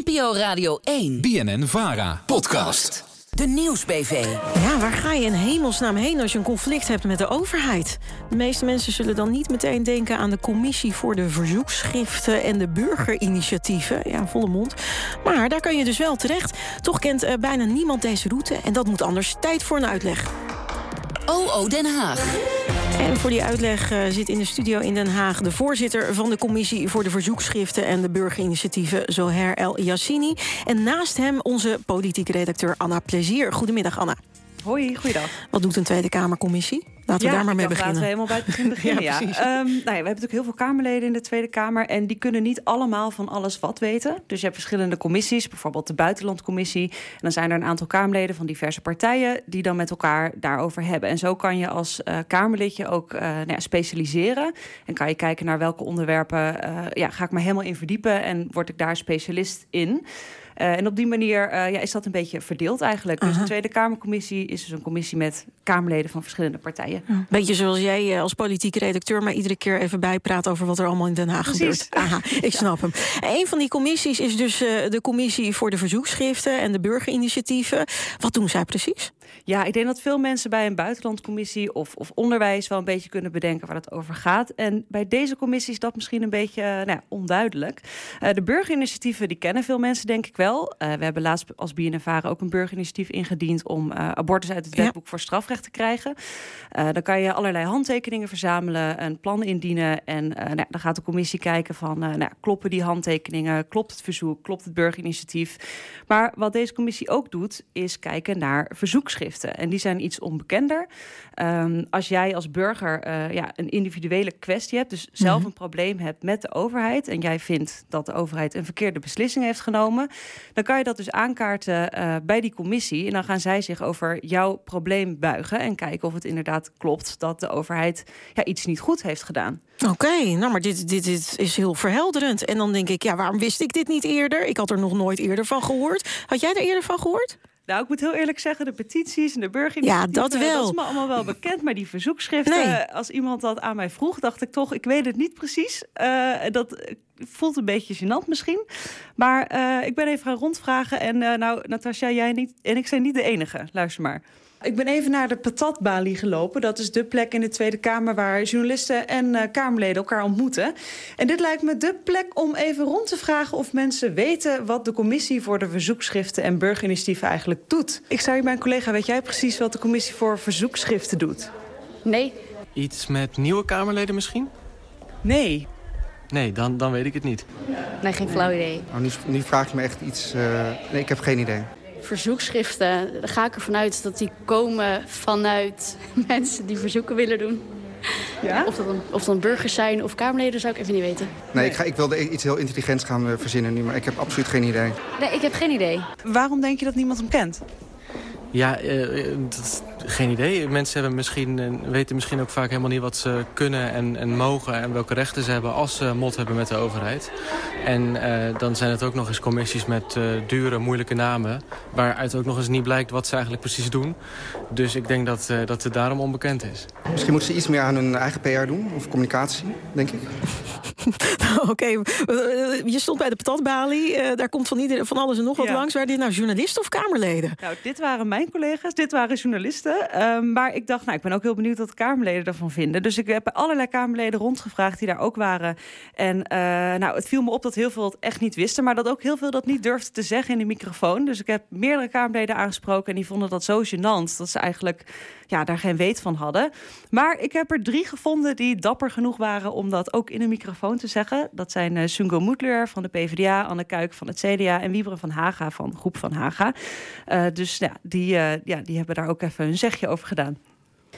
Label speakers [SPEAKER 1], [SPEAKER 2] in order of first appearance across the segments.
[SPEAKER 1] NPO Radio 1.
[SPEAKER 2] BNN Vara. Podcast.
[SPEAKER 1] De Nieuwsbv.
[SPEAKER 3] Ja, waar ga je in hemelsnaam heen als je een conflict hebt met de overheid? De meeste mensen zullen dan niet meteen denken aan de commissie voor de verzoekschriften en de burgerinitiatieven. Ja, volle mond. Maar daar kan je dus wel terecht. Toch kent uh, bijna niemand deze route en dat moet anders. Tijd voor een uitleg.
[SPEAKER 1] OO Den Haag.
[SPEAKER 3] En voor die uitleg uh, zit in de studio in Den Haag... de voorzitter van de Commissie voor de Verzoekschriften... en de Burgerinitiatieven, Zoher El Yassini. En naast hem onze politieke redacteur Anna Plezier. Goedemiddag, Anna.
[SPEAKER 4] Hoi, goeiedag.
[SPEAKER 3] Wat doet een Tweede Kamercommissie? Laten we
[SPEAKER 4] ja,
[SPEAKER 3] daar maar mee beginnen.
[SPEAKER 4] Laten we helemaal bij het begin beginnen.
[SPEAKER 3] ja,
[SPEAKER 4] ja. Um, nou ja, we hebben natuurlijk heel veel Kamerleden in de Tweede Kamer. En die kunnen niet allemaal van alles wat weten. Dus je hebt verschillende commissies, bijvoorbeeld de Buitenlandcommissie. En dan zijn er een aantal Kamerleden van diverse partijen die dan met elkaar daarover hebben. En zo kan je als uh, Kamerlidje ook uh, nou ja, specialiseren. En kan je kijken naar welke onderwerpen uh, ja, ga ik me helemaal in verdiepen en word ik daar specialist in. Uh, en op die manier uh, ja, is dat een beetje verdeeld eigenlijk. Aha. Dus de Tweede Kamercommissie is dus een commissie met Kamerleden van verschillende partijen.
[SPEAKER 3] Ja. Beetje zoals jij als politieke redacteur maar iedere keer even bijpraat over wat er allemaal in Den Haag
[SPEAKER 4] Precies.
[SPEAKER 3] gebeurt. Aha, ik snap ja. hem. Een van die commissies is dus uh, de commissie voor de verzoekschriften en de burgerinitiatieven. Wat doen zij precies?
[SPEAKER 4] Ja, ik denk dat veel mensen bij een buitenlandcommissie of, of onderwijs wel een beetje kunnen bedenken waar het over gaat. En bij deze commissie is dat misschien een beetje nou ja, onduidelijk. de burgerinitiatieven die kennen veel mensen denk ik wel. Uh, we hebben laatst als BNNVARA ook een burgerinitiatief ingediend om uh, abortus uit het wetboek ja. voor strafrecht te krijgen. Uh, dan kan je allerlei handtekeningen verzamelen, een plan indienen en nou, dan gaat de commissie kijken van nou, kloppen die handtekeningen, klopt het verzoek, klopt het burgerinitiatief. Maar wat deze commissie ook doet, is kijken naar verzoekschriften en die zijn iets onbekender. Um, als jij als burger ja, een individuele kwestie hebt, dus zelf mm-hmm. een probleem hebt met de overheid en jij vindt dat de overheid een verkeerde beslissing heeft genomen, dan kan je dat dus aankaarten uh, bij die commissie. En dan gaan zij zich over jouw probleem buigen en kijken of het inderdaad klopt dat de overheid ja, iets niet goed heeft gedaan.
[SPEAKER 3] Oké, okay, nou maar dit, dit, dit is heel verhelderend. En dan denk ik, ja, waarom wist ik dit niet eerder? Ik had er nog nooit eerder van gehoord. Had jij er eerder van gehoord?
[SPEAKER 4] Nou, ik moet heel eerlijk zeggen, de petities en de burgerinitiatieven...
[SPEAKER 3] Ja, dat wel.
[SPEAKER 4] Dat is me allemaal wel bekend, maar die verzoekschriften...
[SPEAKER 3] Nee.
[SPEAKER 4] als iemand dat aan mij vroeg, dacht ik toch... ik weet het niet precies. Uh, dat voelt een beetje gênant misschien. Maar uh, ik ben even gaan rondvragen. En uh, nou, Natasja, jij niet, en ik zijn niet de enige. Luister maar. Ik ben even naar de patatbalie gelopen. Dat is de plek in de Tweede Kamer waar journalisten en uh, Kamerleden elkaar ontmoeten. En dit lijkt me de plek om even rond te vragen of mensen weten wat de commissie voor de verzoekschriften en burgerinitiatieven eigenlijk doet. Ik zou je mijn collega, weet jij precies wat de commissie voor verzoekschriften doet?
[SPEAKER 5] Nee.
[SPEAKER 6] Iets met nieuwe Kamerleden misschien?
[SPEAKER 4] Nee.
[SPEAKER 6] Nee, dan, dan weet ik het niet.
[SPEAKER 5] Nee, geen flauw idee.
[SPEAKER 7] Oh, nu, nu vraag je me echt iets... Uh, nee, ik heb geen idee
[SPEAKER 5] verzoekschriften, daar ga ik ervan uit dat die komen vanuit mensen die verzoeken willen doen.
[SPEAKER 4] Ja?
[SPEAKER 5] Of, dat dan, of dan burgers zijn of Kamerleden, zou ik even niet weten.
[SPEAKER 7] Nee, ik, ga, ik wilde iets heel intelligents gaan uh, verzinnen nu, maar ik heb absoluut geen idee.
[SPEAKER 5] Nee, ik heb geen idee.
[SPEAKER 4] Waarom denk je dat niemand hem kent?
[SPEAKER 6] Ja, uh, dat, geen idee. Mensen hebben misschien, uh, weten misschien ook vaak helemaal niet wat ze kunnen en, en mogen... en welke rechten ze hebben als ze mot hebben met de overheid. En uh, dan zijn het ook nog eens commissies met dure, moeilijke namen... waaruit ook nog eens niet blijkt wat ze eigenlijk precies doen. Dus ik denk dat, dat het daarom onbekend is.
[SPEAKER 7] Misschien moeten ze iets meer aan hun eigen PR doen, of communicatie, denk ik.
[SPEAKER 3] Oké, okay. je stond bij de patatbalie. Uh, daar komt van, ieder, van alles en nog wat
[SPEAKER 4] Ja.
[SPEAKER 3] langs. Waren dit nou journalisten of Kamerleden?
[SPEAKER 4] Nou, dit waren mijn collega's, dit waren journalisten. Um, maar ik dacht, nou, ik ben ook heel benieuwd wat de Kamerleden ervan vinden. Dus ik heb allerlei Kamerleden rondgevraagd die daar ook waren. En uh, nou, het viel me op dat heel veel het echt niet wisten. Maar dat ook heel veel dat niet durfden te zeggen in de microfoon. Dus ik heb meerdere Kamerleden aangesproken. En die vonden dat zo gênant. Dat ze eigenlijk ja, daar geen weet van hadden. Maar ik heb er drie gevonden die dapper genoeg waren om dat ook in een microfoon te zeggen. Dat zijn uh, Sungo Moedler van de PvdA, Anne Kuik van het CDA en Wieberen van Haga van Groep van Haga. Uh, dus ja die, ja, die hebben daar ook even een zegje over gedaan.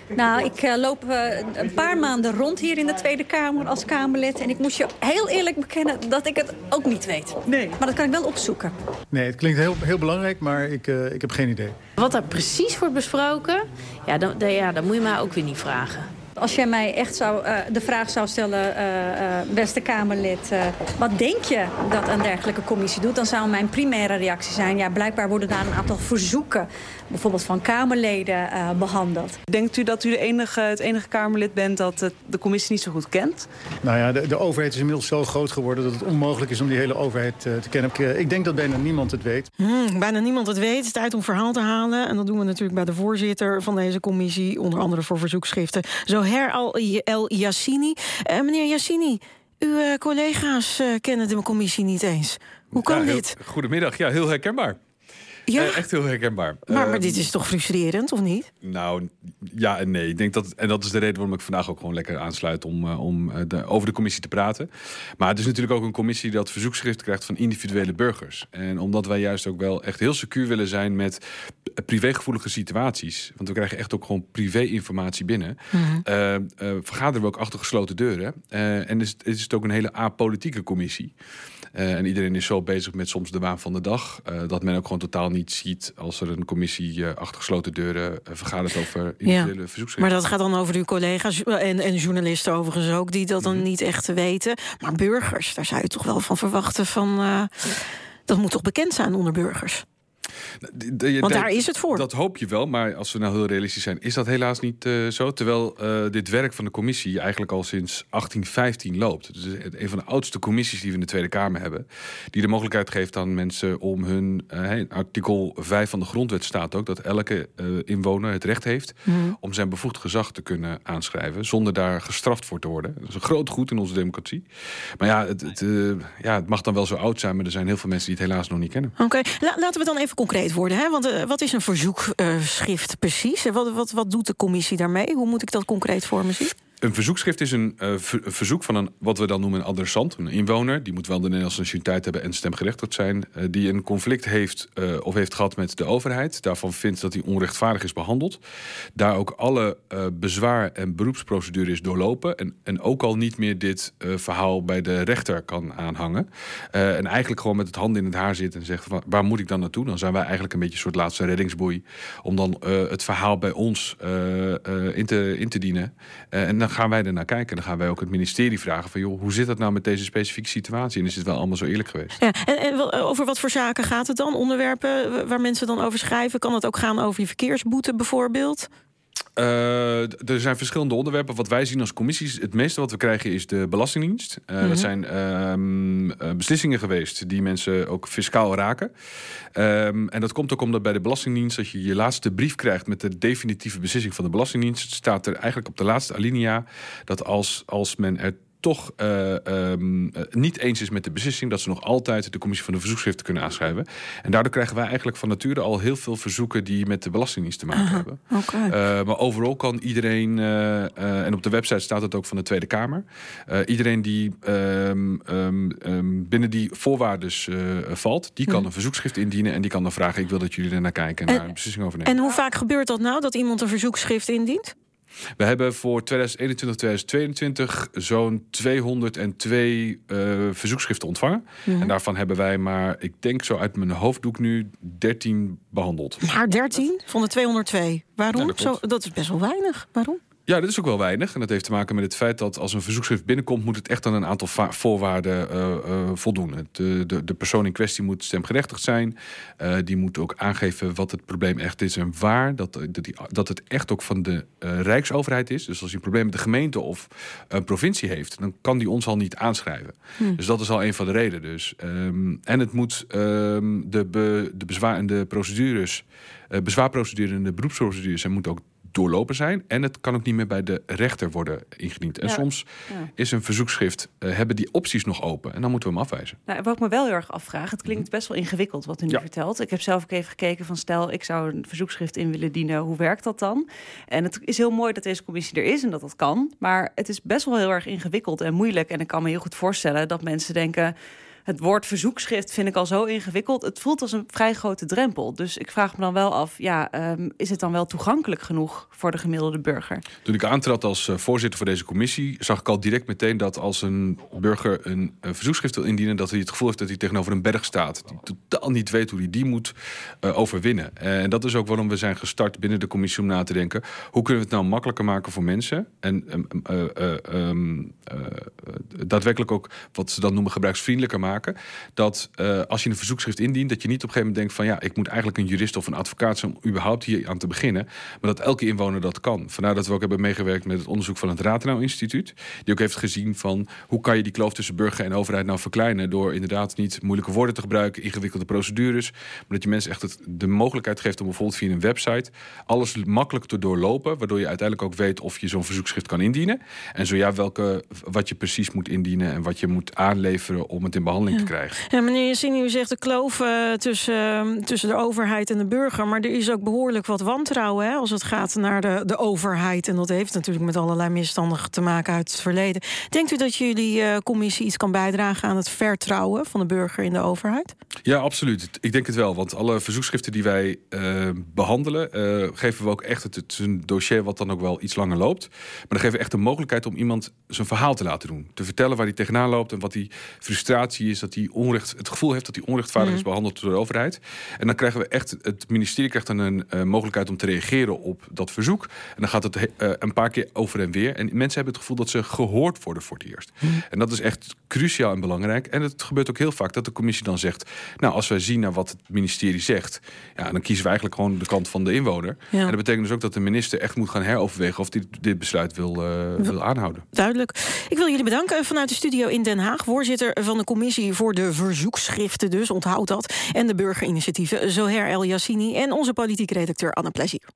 [SPEAKER 8] Nou, ik uh, loop uh, een paar maanden rond hier in de Tweede Kamer als Kamerlid. En ik moest je heel eerlijk bekennen dat ik het ook niet weet.
[SPEAKER 4] Nee.
[SPEAKER 8] Maar dat kan ik wel opzoeken.
[SPEAKER 9] Nee, het klinkt heel, heel belangrijk, maar ik, uh, ik heb geen idee.
[SPEAKER 10] Wat daar precies wordt besproken, ja dan, dan, ja, dan moet je mij ook weer niet vragen.
[SPEAKER 8] Als jij mij echt zou, uh, de vraag zou stellen, uh, beste Kamerlid... wat denk je dat een dergelijke commissie doet... dan zou mijn primaire reactie zijn... ja, blijkbaar worden daar een aantal verzoeken... bijvoorbeeld van Kamerleden behandeld.
[SPEAKER 4] Denkt u dat u de enige, het enige Kamerlid bent dat de commissie niet zo goed kent?
[SPEAKER 9] Nou ja, de, de overheid is inmiddels zo groot geworden... dat het onmogelijk is om die hele overheid te kennen. Ik, ik, denk dat bijna niemand het weet.
[SPEAKER 3] Hmm, bijna niemand het weet. Het is tijd om verhaal te halen. En dat doen we natuurlijk bij de voorzitter van deze commissie... onder andere voor verzoekschriften, Zoher Al-Yassini. Uh, meneer Yassini, uw uh, collega's uh, kennen de commissie niet eens. Hoe kan
[SPEAKER 10] ja, heel,
[SPEAKER 3] dit?
[SPEAKER 10] Goedemiddag, ja, heel herkenbaar. Ja? Uh, echt heel herkenbaar.
[SPEAKER 3] Maar, maar dit is toch frustrerend, of niet?
[SPEAKER 10] Nou, ja en nee. Ik denk dat, en dat is de reden waarom ik vandaag ook gewoon lekker aansluit om, uh, om de, over de commissie te praten. Maar het is natuurlijk ook een commissie dat verzoekschrift krijgt van individuele burgers. En omdat wij juist ook wel echt heel secuur willen zijn met privégevoelige situaties. Want we krijgen echt ook gewoon privé-informatie binnen. Mm -hmm. vergaderen we ook achter gesloten deuren. en is, is het ook een hele apolitieke commissie. En iedereen is zo bezig met soms de waan van de dag. Dat men ook gewoon totaal niet ziet als er een commissie achter gesloten deuren vergadert over individuele ja. verzoekschriften.
[SPEAKER 3] Maar dat gaat dan over uw collega's en, en journalisten overigens ook, die dat dan mm -hmm. niet echt weten. Maar burgers, daar zou je toch wel van verwachten van. dat moet toch bekend zijn onder burgers?
[SPEAKER 10] De,
[SPEAKER 3] Want daar is het voor.
[SPEAKER 10] Dat hoop je wel, maar als we nou heel realistisch zijn, is dat helaas niet uh, zo. Terwijl uh, dit werk van de commissie eigenlijk al sinds 1815 loopt. Dus een van de oudste commissies die we in de Tweede Kamer hebben. Die de mogelijkheid geeft aan mensen om hun. Uh, artikel 5 van de grondwet staat ook dat elke inwoner het recht heeft mm. om zijn bevoegd gezag te kunnen aanschrijven. Zonder daar gestraft voor te worden. Dat is een groot goed in onze democratie. Maar ja, het, het ja, het mag dan wel zo oud zijn, maar er zijn heel veel mensen die het helaas nog niet kennen.
[SPEAKER 3] Oké, okay. La laten we dan even concreet worden. Hè? Want uh, wat is een verzoekschrift uh, precies? Wat, wat, wat doet de commissie daarmee? Hoe moet ik dat concreet voor me zien?
[SPEAKER 10] Een verzoekschrift is een uh, verzoek van een, wat we dan noemen een adressant, een inwoner. Die moet wel de Nederlandse nationaliteit hebben en stemgerechtigd zijn. Uh, die een conflict heeft uh, of heeft gehad met de overheid. Daarvan vindt dat hij onrechtvaardig is behandeld. Daar ook alle bezwaar- en beroepsprocedure is doorlopen. En, en ook al niet meer dit verhaal bij de rechter kan aanhangen. en eigenlijk gewoon met het hand in het haar zit en zegt: van, waar moet ik dan naartoe? Dan zijn wij eigenlijk een beetje een soort laatste reddingsboei. Om dan het verhaal bij ons in, te, in te dienen. en dan gaan wij er naar kijken. Dan gaan wij ook het ministerie vragen van... joh, hoe zit dat nou met deze specifieke situatie? En is het wel allemaal zo eerlijk geweest?
[SPEAKER 3] Ja, en, en over wat voor zaken gaat het dan? Onderwerpen waar mensen dan over schrijven? Kan het ook gaan over je verkeersboete bijvoorbeeld?
[SPEAKER 10] Uh, er zijn verschillende onderwerpen. Wat wij zien als commissies, het meeste wat we krijgen is de Belastingdienst. Uh, mm -hmm. Dat zijn uh, beslissingen geweest die mensen ook fiscaal raken. Um, en dat komt ook omdat bij de Belastingdienst, als je je laatste brief krijgt met de definitieve beslissing van de Belastingdienst, staat er eigenlijk op de laatste alinea dat als, als men er toch uh, um, niet eens is met de beslissing, dat ze nog altijd de commissie van de verzoekschriften kunnen aanschrijven. En daardoor krijgen wij eigenlijk van nature al heel veel verzoeken die met de Belastingdienst te maken hebben.
[SPEAKER 3] Okay.
[SPEAKER 10] Uh, maar overal kan iedereen, uh, en op de website staat het ook van de Tweede Kamer, iedereen die um, um, binnen die voorwaarden valt, die kan een verzoekschrift indienen en die kan dan vragen: ik wil dat jullie er naar kijken en, en daar een beslissing over nemen.
[SPEAKER 3] En hoe vaak gebeurt dat nou dat iemand een verzoekschrift indient?
[SPEAKER 10] We hebben voor 2021, 2022 zo'n 202 uh, verzoekschriften ontvangen. En daarvan hebben wij maar, ik denk zo uit mijn hoofddoek nu, 13 behandeld.
[SPEAKER 3] Maar 13 van de 202? Waarom?
[SPEAKER 10] Ja, dat,
[SPEAKER 3] zo, dat is best wel weinig. Waarom?
[SPEAKER 10] Ja, dat is ook wel weinig. En dat heeft te maken met het feit dat als een verzoekschrift binnenkomt, moet het echt aan een aantal voorwaarden uh, uh, voldoen. De, de, de, persoon in kwestie moet stemgerechtigd zijn. Uh, die moet ook aangeven wat het probleem echt is en waar. Dat, dat, die, dat het echt ook van de Rijksoverheid is. Dus als je een probleem met de gemeente of een provincie heeft, dan kan die ons al niet aanschrijven.
[SPEAKER 3] Hm.
[SPEAKER 10] Dus dat is al een van de redenen. Dus. Um, en het moet um, de, be, de bezwaar en de procedures, bezwaarprocedure en de beroepsprocedures, en moet ook doorlopen zijn. En het kan ook niet meer bij de rechter worden ingediend. En
[SPEAKER 4] Ja.
[SPEAKER 10] soms
[SPEAKER 4] Ja.
[SPEAKER 10] is een verzoekschrift, uh, hebben die opties nog open. En dan moeten we hem afwijzen.
[SPEAKER 4] Nou, wat ik me wel heel erg afvraag, het klinkt best wel ingewikkeld wat u nu
[SPEAKER 10] Ja.
[SPEAKER 4] vertelt. Ik heb zelf ook even gekeken van stel, ik zou een verzoekschrift in willen dienen. Hoe werkt dat dan? En het is heel mooi dat deze commissie er is en dat dat kan. Maar het is best wel heel erg ingewikkeld en moeilijk. En ik kan me heel goed voorstellen dat mensen denken... het woord verzoekschrift vind ik al zo ingewikkeld. Het voelt als een vrij grote drempel. Dus ik vraag me dan wel af, ja, ehm, is het dan wel toegankelijk genoeg voor de gemiddelde burger?
[SPEAKER 10] Toen ik aantrad als uh, voorzitter voor deze commissie, zag ik al direct meteen dat als een burger een, een verzoekschrift wil indienen, dat hij het gevoel heeft dat hij tegenover een berg staat. Die totaal niet weet hoe hij die moet uh, overwinnen. En dat is ook waarom we zijn gestart binnen de commissie om na te denken: hoe kunnen we het nou makkelijker maken voor mensen? En uh, um, daadwerkelijk ook wat ze dan noemen gebruiksvriendelijker maken. Dat als je een verzoekschrift indient, dat je niet op een gegeven moment denkt van ja, ik moet eigenlijk een jurist of een advocaat zijn om überhaupt hier aan te beginnen. Maar dat elke inwoner dat kan. Vandaar dat we ook hebben meegewerkt met het onderzoek van het Ratenau Instituut. Die ook heeft gezien van hoe kan je die kloof tussen burger en overheid nou verkleinen. Door inderdaad niet moeilijke woorden te gebruiken, ingewikkelde procedures. Maar dat je mensen echt de mogelijkheid geeft om bijvoorbeeld via een website alles makkelijk te doorlopen. Waardoor je uiteindelijk ook weet of je zo'n verzoekschrift kan indienen. En zo ja, welke, wat je precies moet indienen en wat je moet aanleveren om het in behandeling te krijgen.
[SPEAKER 3] Ja, meneer Yassini, u zegt de kloof uh, tussen, tussen de overheid en de burger. Maar er is ook behoorlijk wat wantrouwen hè, als het gaat naar de, de overheid. En dat heeft natuurlijk met allerlei misstanden te maken uit het verleden. Denkt u dat jullie uh, commissie iets kan bijdragen aan het vertrouwen van de burger in de overheid?
[SPEAKER 10] Ja, absoluut. Ik denk het wel. Want alle verzoekschriften die wij uh, behandelen, geven we ook echt het, het een dossier wat dan ook wel iets langer loopt. Maar dan geven we echt de mogelijkheid om iemand zijn verhaal te laten doen. Te vertellen waar hij tegenaan loopt en wat die frustratie is, dat hij onrecht, het gevoel heeft dat hij onrechtvaardig mm. is behandeld door de overheid. En dan krijgen we echt, het ministerie krijgt dan een uh, mogelijkheid om te reageren op dat verzoek. En dan gaat het uh, een paar keer over en weer. En mensen hebben het gevoel dat ze gehoord worden voor het eerst. Mm. En dat is echt cruciaal en belangrijk. En het gebeurt ook heel vaak dat de commissie dan zegt: Nou, als wij zien naar wat het ministerie zegt, ja, dan kiezen we eigenlijk gewoon de kant van de inwoner. Ja. En dat betekent dus ook dat de minister echt moet gaan heroverwegen of hij dit besluit wil, uh, wil aanhouden.
[SPEAKER 3] Duidelijk. Ik wil jullie bedanken vanuit de studio in Den Haag. Voorzitter van de voor de verzoekschriften, dus onthoud dat. En de burgerinitiatieven Zoher El Yassini en onze politiek redacteur Anne Plezier.